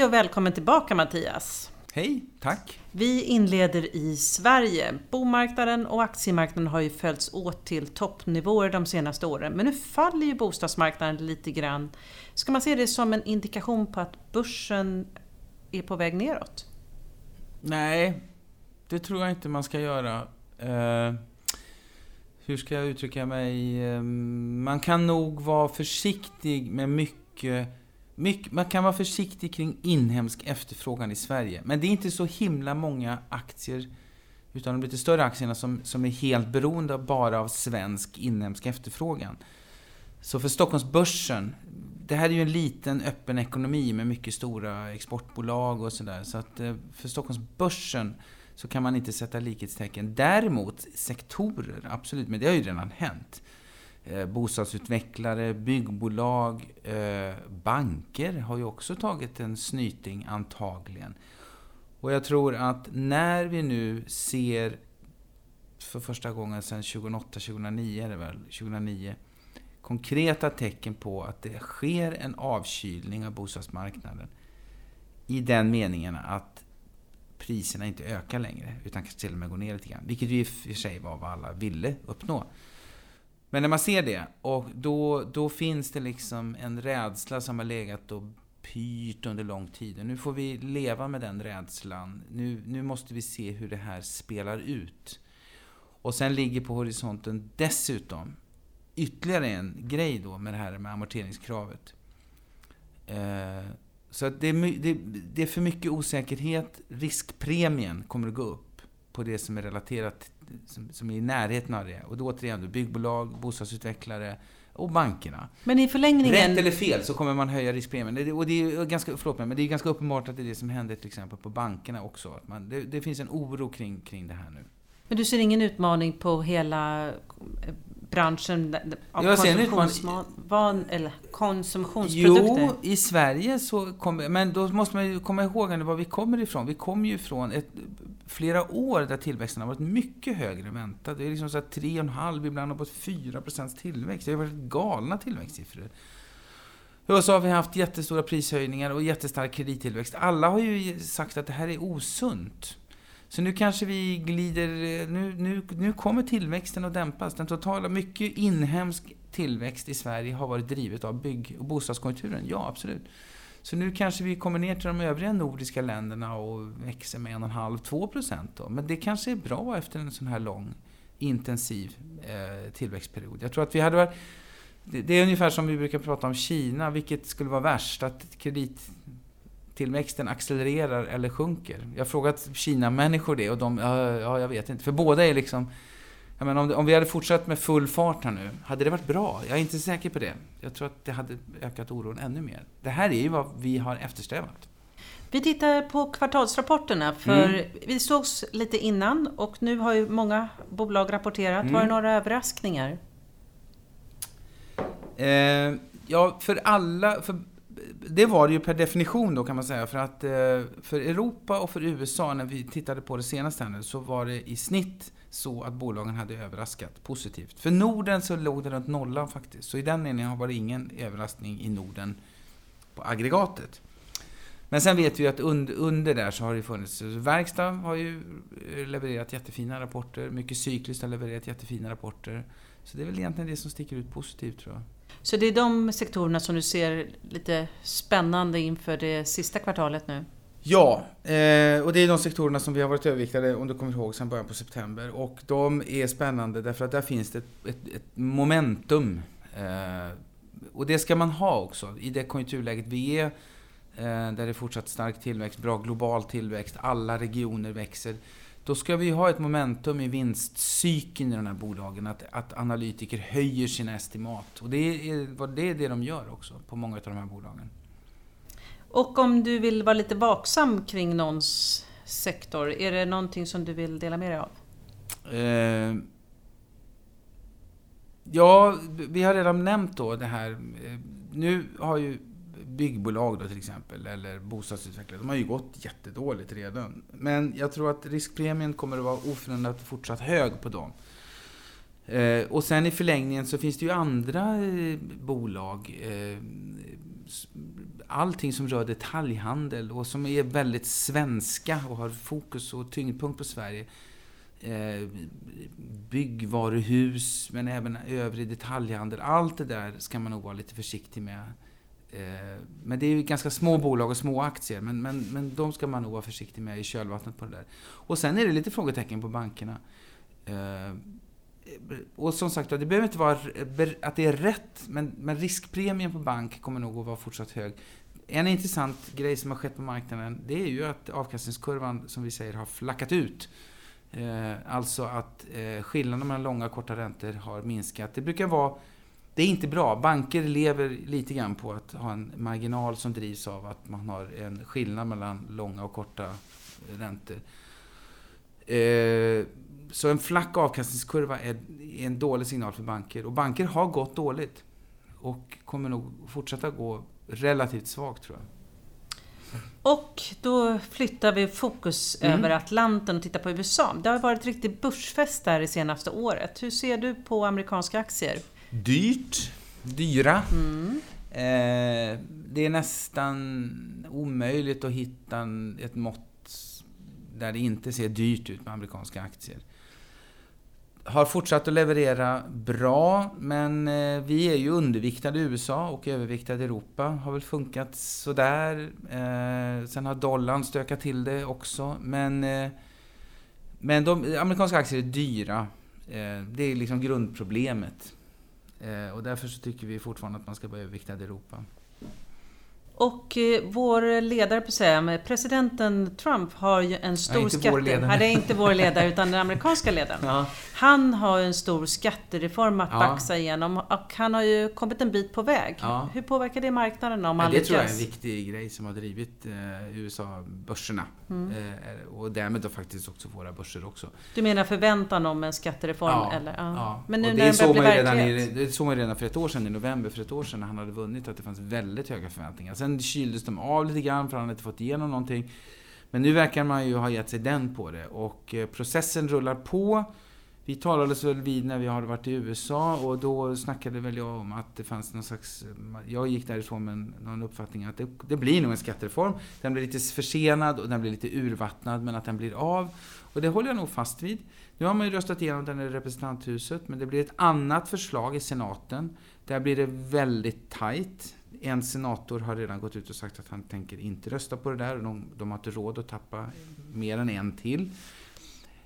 Hej och välkommen tillbaka Mattias! Hej, tack! Vi inleder i Sverige. Bomarknaden och aktiemarknaden har ju följts åt till toppnivåer de senaste åren, men nu faller ju bostadsmarknaden lite grann. Ska man se det som en indikation på att börsen är på väg neråt? Nej, det tror jag inte man ska göra. Uh, hur ska jag uttrycka mig? Uh, man kan nog vara försiktig med mycket mycket, man kan vara försiktig kring inhemsk efterfrågan i Sverige. Men det är inte så himla många aktier, utan de lite större aktierna, som, som är helt beroende bara av svensk inhemsk efterfrågan. Så för Stockholmsbörsen, det här är ju en liten öppen ekonomi med mycket stora exportbolag och sådär. Så att eh, för Stockholmsbörsen så kan man inte sätta likhetstecken. Däremot sektorer, absolut, men det har ju redan hänt Eh, bostadsutvecklare, byggbolag, eh, banker har ju också tagit en snyting antagligen. Och jag tror att när vi nu ser för första gången sedan 2008-2009 är det väl, 2009, konkreta tecken på att det sker en avkylning av bostadsmarknaden. I den meningen att priserna inte ökar längre, utan kanske till och med går ner lite grann. Vilket ju i och för sig var vad alla ville uppnå. Men när man ser det, och då, då finns det liksom en rädsla som har legat och pyrt under lång tid. Och nu får vi leva med den rädslan. Nu, nu måste vi se hur det här spelar ut. Och sen ligger på horisonten dessutom ytterligare en grej då med det här med amorteringskravet. Eh, så att det, är, det, det är för mycket osäkerhet. Riskpremien kommer att gå upp på det som är relaterat som, som är i närheten av det. Och då återigen, byggbolag, bostadsutvecklare och bankerna. Men i förlängningen... Rätt eller fel så kommer man höja riskpremien. Och det är ganska, förlåt mig, men det är ganska uppenbart att det är det som händer till exempel på bankerna också. Att man, det, det finns en oro kring, kring det här nu. Men du ser ingen utmaning på hela eh, branschen av jag konsumtionsvan, eller konsumtionsprodukter? Jo, i Sverige så kommer... Men då måste man ju komma ihåg var vi kommer ifrån. Vi kommer ju ifrån ett, flera år där tillväxten har varit mycket högre än väntat. Det är liksom så 3,5, ibland uppåt 4 procents tillväxt. Det har varit galna tillväxtsiffror. Och så har vi haft jättestora prishöjningar och jättestark kredittillväxt. Alla har ju sagt att det här är osunt. Så nu kanske vi glider... Nu, nu, nu kommer tillväxten att dämpas. Den totala, mycket inhemsk tillväxt i Sverige har varit drivet av bygg och bostadskonjunkturen. Ja, absolut. Så nu kanske vi kommer ner till de övriga nordiska länderna och växer med 1,5-2 procent. Men det kanske är bra efter en sån här lång intensiv eh, tillväxtperiod. Jag tror att vi hade varit... Det, det är ungefär som vi brukar prata om Kina, vilket skulle vara värst? Att kredittillväxten accelererar eller sjunker? Jag har frågat Kina-människor det och de, ja, ja, jag vet inte. För båda är liksom jag menar, om, om vi hade fortsatt med full fart här nu, hade det varit bra? Jag är inte säker på det. Jag tror att det hade ökat oron ännu mer. Det här är ju vad vi har eftersträvat. Vi tittar på kvartalsrapporterna, för mm. vi sågs lite innan och nu har ju många bolag rapporterat. Mm. Var det några överraskningar? Eh, ja, för alla... För, det var det ju per definition då kan man säga. För att eh, för Europa och för USA, när vi tittade på det senaste här nu, så var det i snitt så att bolagen hade överraskat positivt. För Norden så låg det runt nollan faktiskt. Så i den meningen var det ingen överraskning i Norden på aggregatet. Men sen vet vi att under, under där så har det funnits... Verkstad har ju eh, levererat jättefina rapporter. Mycket cykliskt har levererat jättefina rapporter. Så det är väl egentligen det som sticker ut positivt tror jag. Så det är de sektorerna som du ser lite spännande inför det sista kvartalet nu? Ja, eh, och det är de sektorerna som vi har varit överviktade, om du kommer ihåg, sedan början på september. Och de är spännande därför att där finns det ett, ett, ett momentum. Eh, och det ska man ha också i det konjunkturläget vi är. Eh, där det är fortsatt stark tillväxt, bra global tillväxt, alla regioner växer. Då ska vi ha ett momentum i vinstcykeln i de här bolagen, att, att analytiker höjer sina estimat. Och det är, det är det de gör också på många av de här bolagen. Och om du vill vara lite vaksam kring någons sektor, är det någonting som du vill dela med dig av? Eh, ja, vi har redan nämnt då det här. Eh, nu har ju byggbolag då till exempel, eller bostadsutvecklare, de har ju gått jättedåligt redan. Men jag tror att riskpremien kommer att vara oförändrat fortsatt hög på dem. Eh, och sen i förlängningen så finns det ju andra eh, bolag, eh, allting som rör detaljhandel och som är väldigt svenska och har fokus och tyngdpunkt på Sverige. Eh, byggvaruhus, men även övrig detaljhandel. Allt det där ska man nog vara lite försiktig med. Eh, men det är ju ganska små bolag och små aktier, men, men, men de ska man nog vara försiktig med i kölvattnet på det där. Och sen är det lite frågetecken på bankerna. Eh, och som sagt det behöver inte vara att det är rätt, men, men riskpremien på bank kommer nog att vara fortsatt hög. En intressant grej som har skett på marknaden, det är ju att avkastningskurvan, som vi säger, har flackat ut. Eh, alltså att eh, skillnaden mellan långa och korta räntor har minskat. Det brukar vara... Det är inte bra. Banker lever lite grann på att ha en marginal som drivs av att man har en skillnad mellan långa och korta räntor. Eh, så en flack avkastningskurva är en dålig signal för banker. Och banker har gått dåligt. Och kommer nog fortsätta gå relativt svagt tror jag. Och då flyttar vi fokus mm. över Atlanten och tittar på USA. Det har varit riktigt börsfest där det senaste året. Hur ser du på amerikanska aktier? Dyrt. Dyra. Mm. Eh, det är nästan omöjligt att hitta ett mått där det inte ser dyrt ut med amerikanska aktier har fortsatt att leverera bra, men eh, vi är ju underviktade i USA och överviktade i Europa. Har väl funkat sådär. Eh, sen har dollarn stökat till det också. Men, eh, men de amerikanska aktier är dyra. Det är liksom grundproblemet. Och därför så tycker vi fortfarande att man ska vara överviktad i Europa. Och eh, vår ledare på säga, presidenten Trump har ju en stor ja, skatte... Nej, det är inte vår ledare utan den amerikanska ledaren. Ja. Han har en stor skattereform att ja. baxa igenom och han har ju kommit en bit på väg. Ja. Hur påverkar det marknaden om han Det tror jag är en viktig grej som har drivit eh, USA-börserna. Mm. Eh, och därmed då faktiskt också våra börser också. Du menar förväntan om en skattereform? Ja. Eller? Ja. Men nu och när det, såg man redan i, det såg man redan för ett år sedan, i november för ett år sedan, när han hade vunnit, att det fanns väldigt höga förväntningar. Sen Sen kyldes de av lite grann för han hade inte fått igenom någonting. Men nu verkar man ju ha gett sig den på det och eh, processen rullar på. Vi talades väl vid när vi hade varit i USA och då snackade väl jag om att det fanns någon slags... Eh, jag gick därifrån med någon uppfattning att det, det blir nog en skattereform. Den blir lite försenad och den blir lite urvattnad men att den blir av. Och det håller jag nog fast vid. Nu har man ju röstat igenom den i representanthuset men det blir ett annat förslag i senaten. Där blir det väldigt tajt. En senator har redan gått ut och sagt att han tänker inte rösta på det där de, de har inte råd att tappa mer än en till.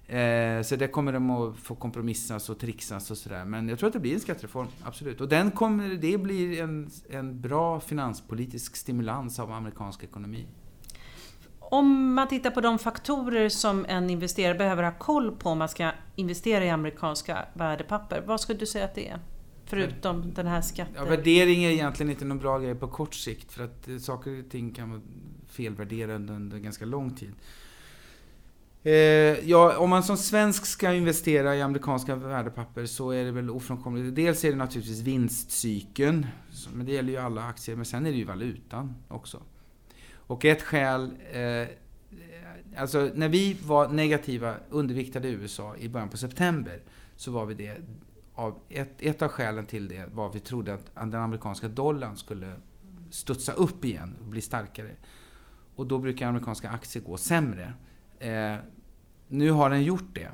Eh, så det kommer de att få kompromissas och trixas och sådär. Men jag tror att det blir en skattereform, absolut. Och den kommer, det blir en, en bra finanspolitisk stimulans av amerikansk ekonomi. Om man tittar på de faktorer som en investerare behöver ha koll på om man ska investera i amerikanska värdepapper, vad skulle du säga att det är? Förutom den här skatten? Ja, värdering är egentligen inte någon bra grej på kort sikt för att eh, saker och ting kan vara felvärderade under ganska lång tid. Eh, ja, om man som svensk ska investera i amerikanska värdepapper så är det väl ofrånkomligt. Dels är det naturligtvis vinstcykeln, men det gäller ju alla aktier, men sen är det ju valutan också. Och ett skäl, eh, alltså när vi var negativa, underviktade i USA i början på september, så var vi det av, ett, ett av skälen till det var att vi trodde att den amerikanska dollarn skulle studsa upp igen och bli starkare. Och då brukar amerikanska aktier gå sämre. Eh, nu har den gjort det.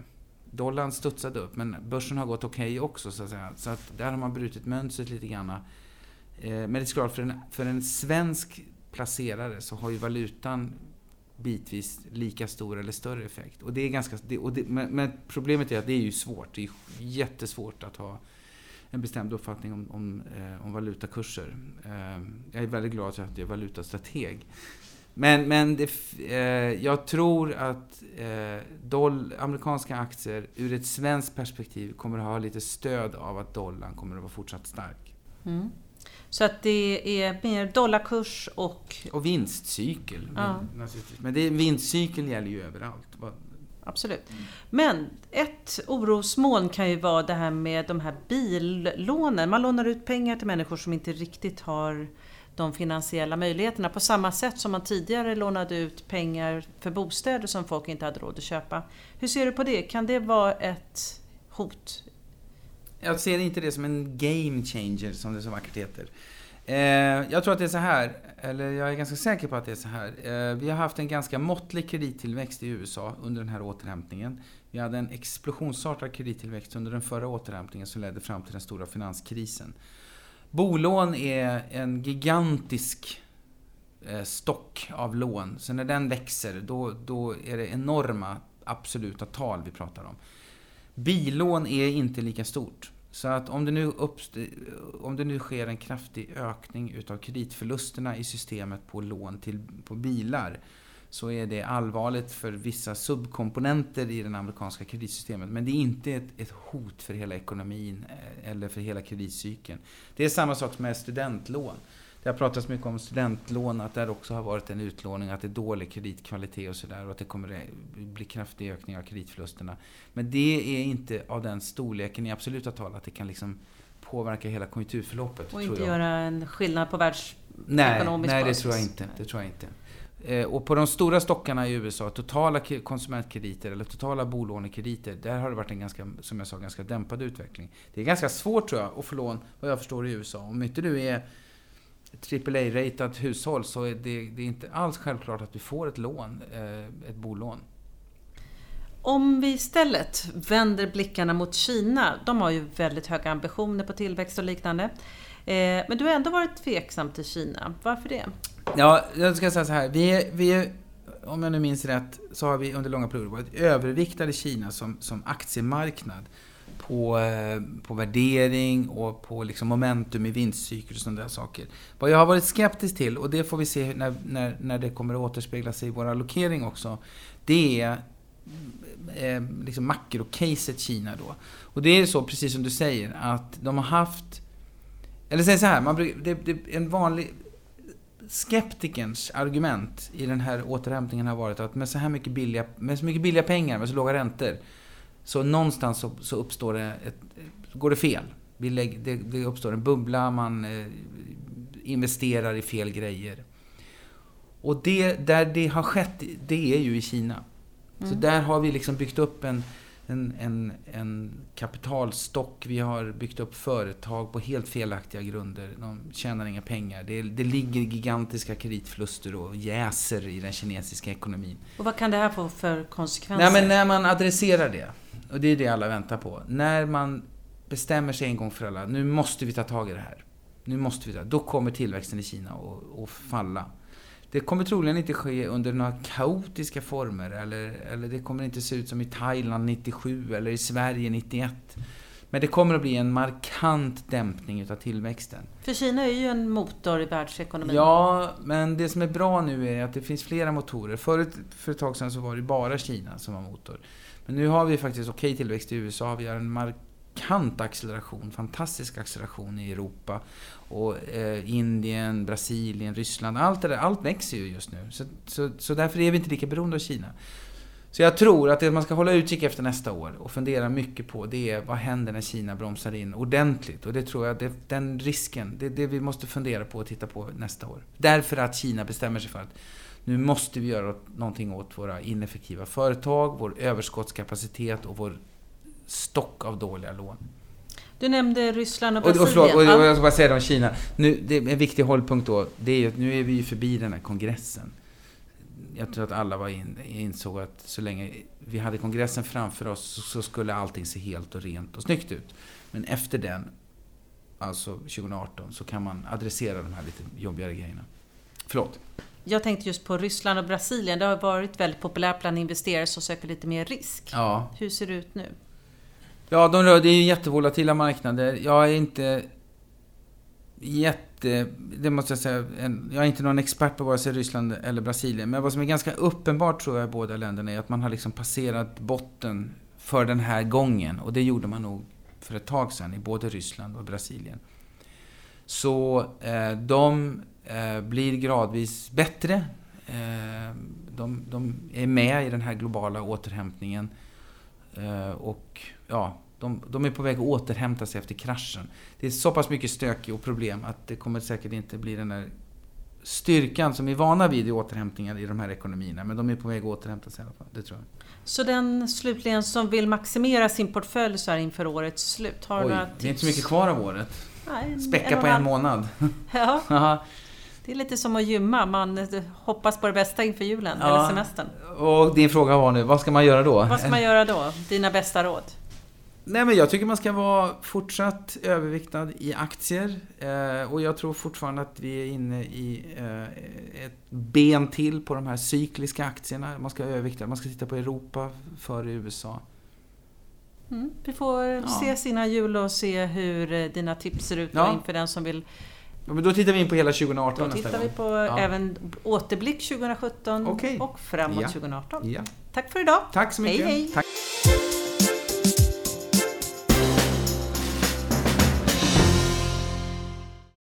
Dollarn studsade upp, men börsen har gått okej okay också. Så att säga. Så att där har man brutit mönstret lite grann. Eh, men det är klart, för en, för en svensk placerare så har ju valutan bitvis lika stor eller större effekt. Och det är ganska, det, och det, men, men, problemet är att det är ju svårt. Det är jättesvårt att ha en bestämd uppfattning om, om, eh, om valutakurser. Eh, jag är väldigt glad att jag är valutastrateg. Men, men det, eh, jag tror att eh, doll, amerikanska aktier ur ett svenskt perspektiv kommer att ha lite stöd av att dollarn kommer att vara fortsatt stark. Mm. Så att det är mer dollarkurs och... Och vinstcykel. Ja. Men det, vinstcykeln gäller ju överallt. Absolut. Men ett orosmoln kan ju vara det här med de här billånen. Man lånar ut pengar till människor som inte riktigt har de finansiella möjligheterna på samma sätt som man tidigare lånade ut pengar för bostäder som folk inte hade råd att köpa. Hur ser du på det? Kan det vara ett hot? Jag ser inte det som en game changer som det så vackert heter. Eh, jag tror att det är så här, eller jag är ganska säker på att det är så här. Eh, vi har haft en ganska måttlig kredittillväxt i USA under den här återhämtningen. Vi hade en explosionsartad kredittillväxt under den förra återhämtningen som ledde fram till den stora finanskrisen. Bolån är en gigantisk eh, stock av lån. Så när den växer, då, då är det enorma absoluta tal vi pratar om. Billån är inte lika stort. Så att om det, nu om det nu sker en kraftig ökning utav kreditförlusterna i systemet på lån till, på bilar så är det allvarligt för vissa subkomponenter i det amerikanska kreditsystemet. Men det är inte ett, ett, hot för hela ekonomin eh, eller för hela kreditcykeln. Det är samma sak med studentlån. Det har pratats mycket om studentlån, att det också har varit en utlåning, att det är dålig kreditkvalitet och sådär och att det kommer bli kraftig ökning av kreditförlusterna. Men det är inte av den storleken i absoluta tal att det kan liksom påverka hela konjunkturförloppet. Och inte göra en skillnad på världsekonomisk Nej, nej det tror jag inte. Det tror jag inte. Eh, och på de stora stockarna i USA, totala konsumentkrediter eller totala bolånekrediter, där har det varit en ganska, som jag sa, ganska dämpad utveckling. Det är ganska svårt tror jag att få lån, vad jag förstår, i USA. Om inte du är AAA-ratat hushåll så är det, det är inte alls självklart att du får ett lån, eh, ett bolån. Om vi istället vänder blickarna mot Kina. De har ju väldigt höga ambitioner på tillväxt och liknande. Eh, men du har ändå varit tveksam till Kina. Varför det? Ja, jag ska säga så här. Vi är, vi är, om jag nu minns rätt, så har vi under långa perioder varit överviktade Kina som, som aktiemarknad på, eh, på värdering och på liksom momentum i vinstcykel och sådana där saker. Vad jag har varit skeptisk till, och det får vi se när, när, när det kommer att återspegla sig i vår allokering också, det är eh, liksom makrocaset Kina då. Och det är så, precis som du säger, att de har haft... Eller säg så här, man, det, det, en vanlig skeptikerns argument i den här återhämtningen har varit att med så här mycket billiga, med så mycket billiga pengar, med så låga räntor, så någonstans så, så uppstår det ett, går det fel. Det, det uppstår en bubbla, man eh, investerar i fel grejer. Och det, där det har skett, det är ju i Kina. Mm. Så där har vi liksom byggt upp en, en, en, en, kapitalstock. Vi har byggt upp företag på helt felaktiga grunder. De tjänar inga pengar. Det, det ligger gigantiska kreditförluster och jäser i den kinesiska ekonomin. Och vad kan det här få för konsekvenser? Nej, men när man adresserar det, och det är det alla väntar på. När man bestämmer sig en gång för alla, nu måste vi ta tag i det här. Nu måste vi ta, då kommer tillväxten i Kina att falla. Det kommer troligen inte ske under några kaotiska former eller, eller det kommer inte se ut som i Thailand 97 eller i Sverige 91. Men det kommer att bli en markant dämpning utav tillväxten. För Kina är ju en motor i världsekonomin. Ja, men det som är bra nu är att det finns flera motorer. Förut, för ett tag sedan så var det bara Kina som var motor. Men nu har vi faktiskt okej tillväxt i USA. Vi har en markant acceleration, fantastisk acceleration i Europa. Och eh, Indien, Brasilien, Ryssland. Allt det där, allt växer ju just nu. Så, så, så därför är vi inte lika beroende av Kina. Så jag tror att det man ska hålla utkik efter nästa år och fundera mycket på det är vad händer när Kina bromsar in ordentligt? Och det tror jag, det, den risken, det är det vi måste fundera på och titta på nästa år. Därför att Kina bestämmer sig för att nu måste vi göra någonting åt våra ineffektiva företag, vår överskottskapacitet och vår stock av dåliga lån. Du nämnde Ryssland och Brasilien. Och, och, och, och jag ska bara säga det om Kina. Nu, det en viktig hållpunkt då, det är ju att nu är vi ju förbi den här kongressen. Jag tror att alla var in, insåg att så länge vi hade kongressen framför oss så skulle allting se helt och rent och snyggt ut. Men efter den, alltså 2018, så kan man adressera de här lite jobbigare grejerna. Förlåt. Jag tänkte just på Ryssland och Brasilien. Det har varit väldigt populärt bland investerare som söker lite mer risk. Ja. Hur ser det ut nu? Ja, de rör, det är ju jättevolatila marknader. Jag är inte jätte... Det måste jag säga. Jag är inte någon expert på vare sig Ryssland eller Brasilien. Men vad som är ganska uppenbart tror jag i båda länderna är att man har liksom passerat botten för den här gången. Och det gjorde man nog för ett tag sedan i både Ryssland och Brasilien. Så eh, de eh, blir gradvis bättre. Eh, de, de, är med i den här globala återhämtningen. Eh, och ja, de, de, är på väg att återhämta sig efter kraschen. Det är så pass mycket stök och problem att det kommer säkert inte bli den där styrkan som vi är vana vid i återhämtningar i de här ekonomierna. Men de är på väg att återhämta sig i alla fall, det tror jag. Så den slutligen som vill maximera sin portfölj så här inför årets slut, har Oj, några tips? det är inte så mycket kvar av året. Nej, Späcka och på en halv. månad. Ja, det är lite som att gymma. Man hoppas på det bästa inför julen Ja. eller semestern. och din fråga var nu, vad ska man göra då? Vad ska man göra då? Dina bästa råd? Nej, men jag tycker man ska vara fortsatt överviktad i aktier. Eh, och jag tror fortfarande att vi är inne i eh, ett ben till på de här cykliska aktierna. Man ska övervikta, man ska titta på Europa före USA. Mm, vi får Ja. se sina jul och se hur eh, dina tips ser ut Ja. inför den som vill. Ja, men då tittar vi in på hela 2018 Då tittar vi på Ja. även återblick 2017 Okej. och framåt Ja. 2018. Ja. Tack för idag! Tack så mycket. Hej, hej. Tack.